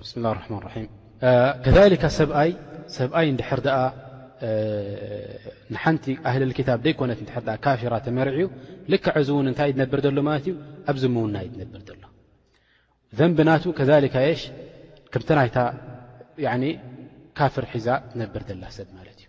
ብስሚላህ ራሕማን ራሒም ከዛሊካ ሰብኣይ ሰብኣይ እንድሕር ደኣ ንሓንቲ ኣህለል ክታብ ደይኮነት እንድሕር ደኣ ካፊራ ተመርዕዩ ልክዕ እዚ እውን እንታይ እድነብር ዘሎ ማለት እዩ ኣብ ዝምውና እዩ እድነብር ዘሎ ዘንቢ ናቱ ከዛሊካ የሽ ከምቲ ናይታ ካፍር ሒዛ ትነብር ዘላ ሰብ ማለት እዩ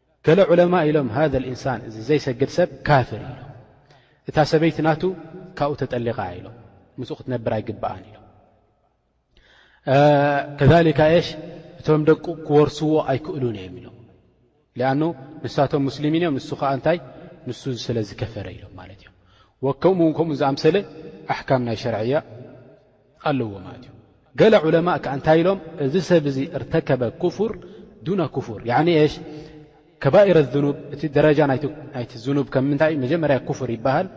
ገለ ዑለማእ ኢሎም ሃዘ ልእንሳን እዚ ዘይሰግድ ሰብ ካፍር ኢሎም እታ ሰበይቲ ናቱ ካብኡ ተጠሊቓ ኢሎም ምስኡ ክትነብር ኣይግባኣን ኢሎም ከሊካ የሽ እቶም ደቁ ክወርስዎ ኣይክእሉን እዮም ኢሎም ሊኣኑ ንሳቶም ሙስሊሚን እዮም ንሱ ከዓ እንታይ ንሱ ስለ ዝከፈረ ኢሎም ማለት እዮም ወከምኡውን ከምኡ ዝኣምሰለ ኣሕካም ናይ ሸርዕያ ኣለዎ ማለት እዩ ገለ ዑለማእ ከ እንታይ ኢሎም እዚ ሰብ እዚ እርተከበ ኩፍር ዱነ ኩፍር ያኒ ሽ ከባኢረ ዝኑብ እቲ ደረጃ ናይቲ ዝኑብ ከም ምንታይ እዩ መጀመርያ ኩፍር ይበሃል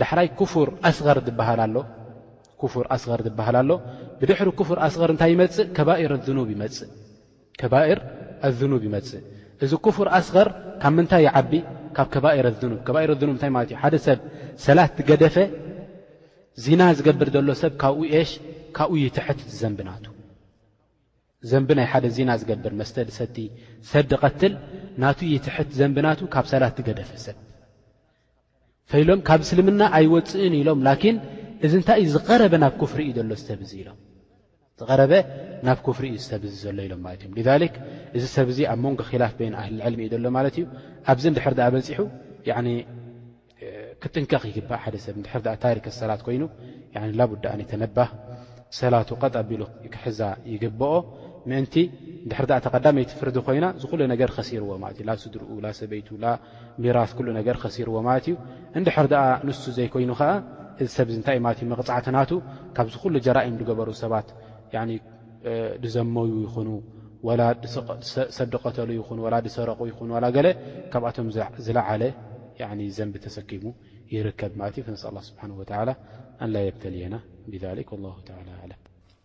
ዳሕራይ ኩፍር ኣስር ዝበሃል ኣሎ ኩፍር ኣስር ዝበሃል ኣሎ ብድሕሪ ኩፍር ኣስር እንታይ ይመፅእ ከባኢረ ዝኑብ ይመፅእ ከባኢር ኣዙኑብ ይመጽእ። እዚ ኩፍር ኣስገር ካብ ምንታይ ይዓቢ? ካብ ከባኢር ኣዙኑብ። ከባኢር ኣዙኑብ እንታይ ማለት እዩ? ሓደ ሰብ ሰላት ዝገደፈ ዚና ዝገብር ዘሎ ሰብ ካብኡ ኤሽ ካብኡ ይትሕት እዚ ዘንቢ ናቱ። ዘንቢ ናይ ሓደ ዚና ዝገብር፣ መስተ ዝሰቲ፣ ሰብ ዝቐትል ናቱ ይትሕት ዘንቢ ናቱ ካብ ሰላት ዝገደፈ ሰብ። ፈይሎም ካብ እስልምና ኣይወፅእን ኢሎም ላኪን እዚ እንታይ እዩ ዝቐረበ ናብ ኩፍሪ እዩ ዘሎ ሰብ እዚ ኢሎም ዝቐረበ ናብ ኩፍሪ እዩ ዝሰብ እዚ ዘሎ ኢሎም ማለት እዮም ሊዛሊክ እዚ ሰብ እዚ ኣብ መንጎ ኪላፍ በይን ኣህሊ ዕልሚ እዩ ዘሎ ማለት እዩ ኣብዚ እንድሕር ድኣ በፂሑ ክጥንቀቕ ይግባእ ሓደ ሰብ እንድሕር ድኣ ታሪክ ሰላት ኮይኑ ላቡዳ ኣን ተነባህ ሰላቱ ቀጥ ኣቢሉ ክሕዛ ይግብኦ ምእንቲ እንድሕር ድኣ ተቐዳመይቲ ፍርዲ ኮይና ዝኹሉ ነገር ኸሲርዎ ማለት እዩ ላስድርኡ ላሰበይቱ ሚራስ ኩሉ ነገር ከሲርዎ ማለት እዩ እንድሕር ደኣ ንሱ ዘይኮይኑ ከኣ እዚ ሰብዚ እንታይ እዩ ማለት እዩ መቕጻዕቲ ናቱ ካብዚ ኩሉ ጀራኢም ድገበሩ ሰባት ያኒ ድዘመዩ ይኹኑ ወላ ሰብ ድቐተሉ ይኹኑ ወላ ድሰረቑ ይኹኑ ዋላ ገለ ካብኣቶም ዝለዓለ ያኒ ዘንቢ ተሰኪሙ ይርከብ ማለት እዩ ፈነስኣላ ስብሓን ወተዓላ ኣንላ የብተልየና ብዛሊክ ወላሁ ተዓላ ኣዕለም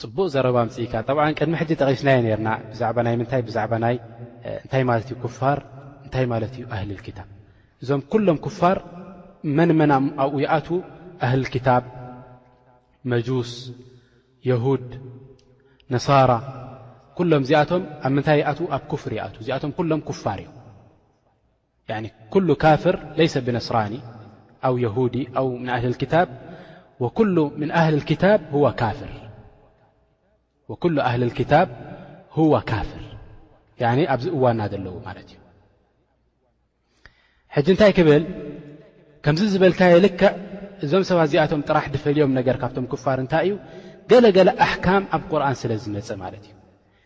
ጽቡቅ ዘረባ ኣምጺእካ ጠብዓ ቅድሚ ሕጂ ጠቂስናዮ ኔርና ብዛዕባ ናይ ምንታይ ብዛዕባ ናይ እንታይ ማለት እዩ ኩፋር እንታይ ማለት እዩ ኣህልል ክታብ እዞም ኩሎም ኩፋር መን መን ኣብኡ ይኣትዉ ኣህልል ክታብ መጁስ የሁድ ነሳራ ኩሎም እዚኣቶም ኣብ ምንታይ ይኣትዉ ኣብ ኩፍር ይኣትዉ እዚኣቶም ኩሎም ኩፋር እዮም። ያኒ ኩሉ ካፍር ለይሰ ብነስራኒ ኣው የሁዲ ኣው ምን ኣህሊ ልክታብ ወኩሉ ምን ኣህሊ ልክታብ ሁወ ካፍር ወኩሉ ኣህሊ ልክታብ ሁወ ካፍር ያኒ ኣብዚ እዋና ዘለዉ ማለት እዩ ሕጂ እንታይ ክብል ከምዚ ዝበልካየ ልክዕ እዞም ሰባት እዚኣቶም ጥራሕ ድፈልዮም ነገር ካብቶም ክፋር እንታይ እዩ ገለገለ ኣሕካም ኣብ ቁርን ስለ ዝመፀ ማለት እዩ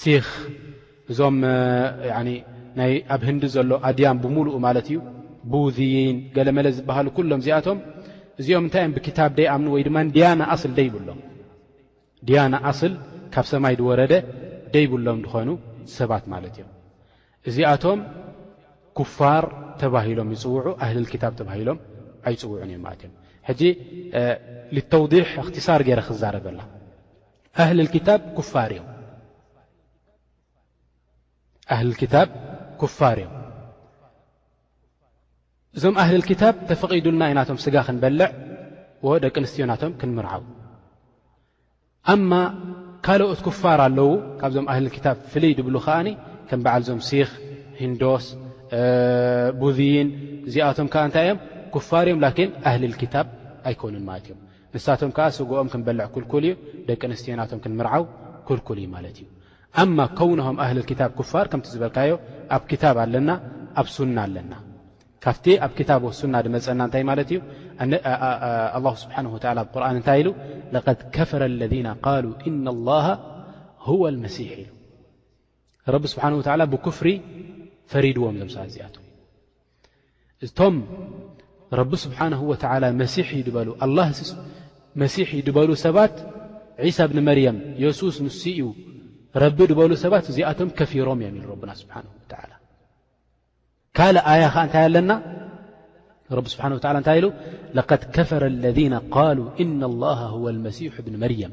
ሲኽ እዞም ናይ ኣብ ህንዲ ዘሎ ኣድያም ብምሉኡ ማለት እዩ ቡዝይን ገለመለ ዝበሃሉ ኩሎም እዚኣቶም እዚኦም እንታይ እዮም ብክታብ ደይ ኣምኑ ወይ ድማ ድያና ኣስል ደይብሎም ድያና ኣስል ካብ ሰማይ ዝወረደ ደይብሎም ዝኾኑ ሰባት ማለት እዮም እዚኣቶም ኩፋር ተባሂሎም ይፅውዑ ኣህልል ክታብ ተባሂሎም ኣይፅውዑን እዮም ማለት እዮም ሕጂ ልተውዲሕ እክትሳር ገይረ ክዛረበላ ኣህል ክታብ ኩፋር እዮም ኣህል ክታብ ኩፋር እዮም እዞም ኣህል ክታብ ተፈቒዱልና ዩ ናቶም ስጋ ክንበልዕ ወ ደቂ ኣንስትዮ ናቶም ክንምርዓው ኣማ ካልኦት ኩፋር ኣለዉ ካብዞም ኣህል ክታብ ፍልይ ድብሉ ከኣኒ ከም በዓል ዞም ሲኽ ሂንዶስ ቡድይን እዚኣቶም ከኣ እንታይ እዮም ኩፋር እዮም ላኪን ኣህል ክታብ ኣይኮኑን ማለት እዮም ንሳቶም ከኣ ስግኦም ክንበልዕ ክልኩል እዩ፣ ደቂ ኣንስትዮ ናቶም ክንምርዓው ክልኩል እዩ ማለት እዩ። ኣማ ከውነሆም ኣህለል ኪታብ ኩፋር ከምቲ ዝበልካዮ ኣብ ኪታብ ኣለና ኣብ ሱና ኣለና። ካብቲ ኣብ ኪታብ ወሱና ድመጸና እንታይ ማለት እዩ ኣላሁ ስብሓነሁ ወተዓላ ኣብ ቁርኣን እንታይ ኢሉ ለቀድ ከፈረ ኣለዚና ቃሉ ኢነ ላሃ ሁወ ኣልመሲሕ ኢሉ። ረቢ ስብሓነሁ ወተዓላ ብኩፍሪ ፈሪድዎም እዞም ሰባት እዚኣቶም። እቶም ረቢ ስብሓንሁ ወተዓላ መሲሕ እዩ ድበሉ ኣላ መሲሕ እዩ ድበሉ ሰባት ዒሳ ብኒ መርየም የሱስ ንሱ እዩ ረቢ ድበሉ ሰባት እዚኣቶም ከፊሮም እዮም ኢሉ ረብና ስብሓን ወተዓላ ካልእ ኣያ ኸዓ እንታይ ኣለና ረቢ ስብሓን ወተላ እንታይ ኢሉ ለቀድ ከፈረ ለذነ ቃሉ እና ላሃ ሁወ ልመሲሑ ብኒ መርየም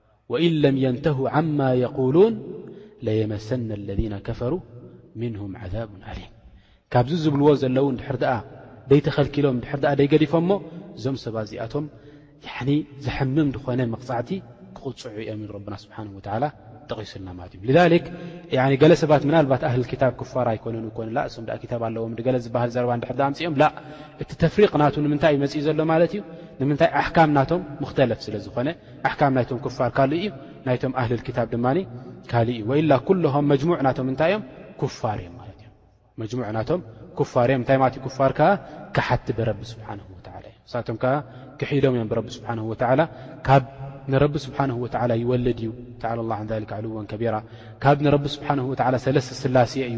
ወኢን ለም የንተሁ ዓማ የቁሉን ለየመሰነ ኣለዚነ ከፈሩ ምንሁም ዓዛቡን ኣሊም ካብዚ ዝብልዎ ዘለዉ እንድሕር ደኣ ደይተኸልኪሎም እንድሕር ደኣ ደይገዲፎሞ እዞም ሰባት እዚኣቶም ዘሕምም ዝኾነ መቕጻዕቲ ክቕጽዑ እዮም ኢሉ ረብና ስብሓን ወተዓላ ጠቒሱልና ማለት እዩ ልዛሊክ ገለ ሰባት ምናልባት ኣህል ክታብ ክፋር ኣይኮነን ይኮንላ እሶም ደኣ ክታብ ኣለዎም ገለ ዝበሃል ዘረባ እንድሕር ደኣ ኣምፅኦም ላ እቲ ተፍሪቕ ናቱ ንምንታይ እዩ መፅኡ ዘሎ ማለት እዩ ንምንታይ ኣሕካም ናቶም ምክተለፍ ስለ ዝኾነ ኣሕካም ናይቶም ኩፋር ካልእ እዩ ናይቶም ኣህልል ኪታብ ድማ ካልእ እዩ ወኢላ ኩሉሆም መጅሙዕ ናቶም እንታይ እዮም ኩፋር እዮም ማለት እዮም መጅሙዕ ናቶም ኩፋር እዮም እንታይ ማለት እዩ ኩፋር ከኣ ካሓቲ ብረቢ ስብሓንሁ ወተዓላ እዮም ንሳቶም ከኣ ክሒዶም እዮም ብረቢ ስብሓንሁ ወተዓላ ካብ ንረቢ ስብሓንሁ ወተዓላ ይወልድ እዩ ተዓላ ላሁ ዓን ዛሊከ ዕሉወን ከቢራ ካብ ንረቢ ስብሓንሁ ወተዓላ ሰለስተ ስላስየ እዩ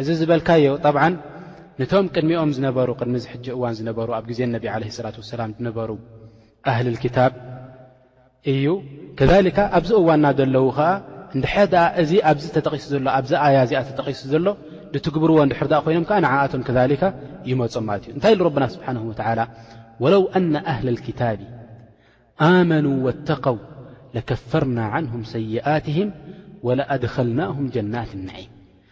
እዚ ዝበልካዮ ጠብዓን ንቶም ቅድሚኦም ዝነበሩ ቅድሚ እዚ ሕጂ እዋን ዝነበሩ ኣብ ግዜ ነቢ ዓለይሂ ሰላት ወሰላም ዝነበሩ ኣህልል ክታብ እዩ። ከዛሊካ ኣብዚ እዋንና ዘለዉ ከኣ እንድሕር ደኣ እዚ ኣብዚ ተጠቒሱ ዘሎ ኣብዚ ኣያ እዚኣ ተጠቒሱ ዘሎ ዝትግብርዎ እንድሕር ደኣ ኮይኖም ከኣ ንዓኣቶም ከዛሊካ ይመጾም ማለት እዩ። እንታይ ኢሉ ረብና ስብሓነሁ ወተዓላ ወለው ኣነ ኣህለል ክታቢ ኣመኑ ወተቀው ለከፈርና ዓንሁም ሰይኣትህም ወለኣድኸልናሁም ጀናት ነዒም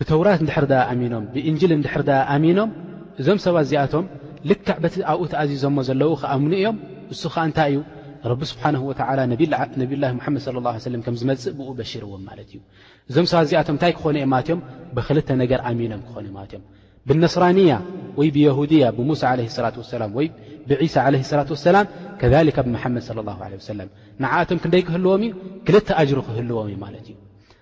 ብተውራት እንድሕር ደኣ ኣሚኖም፣ ብእንጅል እንድሕር ደኣ ኣሚኖም፣ እዞም ሰባት እዚኣቶም ልክዕ በቲ ኣብኡ ተኣዚዞሞ ዘለዉ ክኣምኑ እዮም፣ እሱ ኸኣ እንታይ እዩ? ረቢ ስብሓነሁ ወተዓላ ነብዩላህ ሙሓመድ ሰለላሁ ዓለይሂ ወሰለም ከም ዝመጽእ ብእኡ በሺርዎም ማለት እዩ። እዞም ሰባት እዚኣቶም እንታይ ክኾኑ እዮም ማለት እዮም? ብኽልተ ነገር ኣሚኖም ክኾኑ እዮም ማለት እዮም። ብነስራንያ ወይ ብየሁድያ ብሙሳ ዓለይሂ ሰላቱ ወሰላም ወይ ብዒሳ ዓለይሂ ሰላቱ ወሰላም ከዛሊካ ብመሓመድ ሰለላሁ ዓለይሂ ወሰለም ንዓኣቶም ክንደይ ክህልዎም እዩ? ክልተ ኣጅሪ ክህልዎም እዩ ማለት እዩ።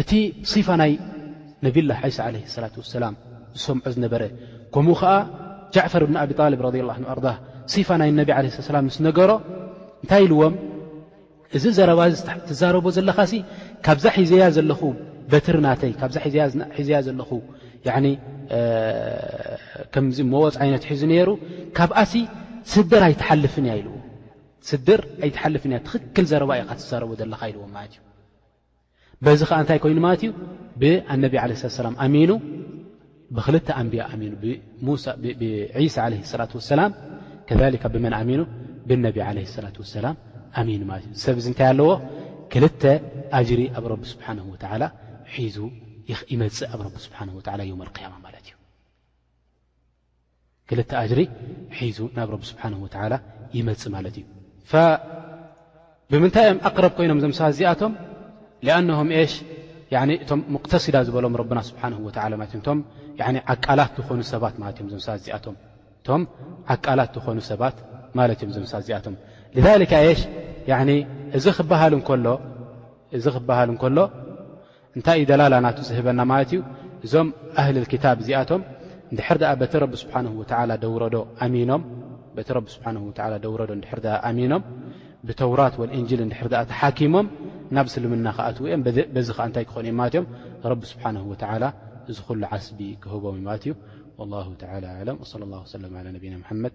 እቲ ሲፋ ናይ ነብዩላህ ዒሳ ዓለይሂ ሰላቱ ወሰላም ዝሰምዖ ዝነበረ ከምኡ ኸኣ ጃዕፈር ብኒ ኣቢ ጣልብ ረድየላሁ ኣንሁ ኣርዳህ ሲፋ ናይ ነቢ ዓለይሂ ሰላቱ ወሰላም ምስ ነገሮ እንታይ ኢልዎም እዚ ዘረባ እዚ ትዛረቦ ዘለኻሲ ካብዛ ሒዘያ ዘለኹ በትሪ ናተይ ካብዛ ሒዘያ ዘለኹ ያኒ ከምዚ መወፅ ዓይነት ሒዙ ነይሩ ካብኣሲ ስድር ኣይትሓልፍን እያ ኢልዎ ስድር ኣይትሓልፍን እያ ትኽክል ዘረባ ኢኻ ትዛረቦ ዘለኻ ኢልዎም ማለት እዩ በዚ ከኣ እንታይ ኮይኑ ማለት እዩ ብኣነቢ ዓለ ሰላም ኣሚኑ ብክልተ ኣንብያ ኣሚኑ ብዒሳ ዓለ ሰላት ወሰላም ከሊካ ብመን ኣሚኑ ብነቢ ዓለ ሰላት ወሰላም ኣሚኑ ማለት እዩ ሰብ እዚ እንታይ ኣለዎ ክልተ ኣጅሪ ኣብ ረቢ ስብሓን ወተዓላ ሒዙ ይመፅእ ኣብ ረቢ ስብሓን ወላ ዮም ልቅያማ ማለት እዩ ክልተ ኣጅሪ ሒዙ ናብ ረቢ ስብሓን ወተዓላ ይመፅ ማለት እዩ ብምንታይ እዮም ኣቅረብ ኮይኖም እዞም ሰባት እዚኣቶም ሊኣነሆም ሽ እቶም ሙቅተሲዳ ዝበሎም ረብና ስብሓን ወተላ ማለት እም ዓቃላት ዝኾኑ ሰባት ማለት እዮም ዞም ሰባት እዚኣቶም እቶም ዓቃላት ዝኾኑ ሰባት ማለት እዮም ዞም ሰባት እዚኣቶም ሊካ ሽ እዚ ክበሃል እንከሎ እንታይ እዩ ደላላ ናቱ ዝህበና ማለት እዩ እዞም ኣህልል ክታብ እዚኣቶም እንድሕር ድኣ በቲ ረቢ ስብሓንሁ ወተዓላ ደውረዶ ኣሚኖም በቲ ረቢ ስብሓን ወላ ደውረዶ እንድሕር ድኣ ኣሚኖም ብተውራት ወልእንጅል እንድሕር ድኣ ተሓኪሞም ናብ ስልምና ክኣትዉ እዮም በዚ ከዓ እንታይ ክኾኑ እዮም ማለት እዮም ረቢ ስብሓን ወተዓላ እዚ ኹሉ ዓስቢ ክህቦም እዩ ማለት እዩ ወላሁ ተላ ኣለም ወለ ላ ሰለም ላ ነቢና ሓመድ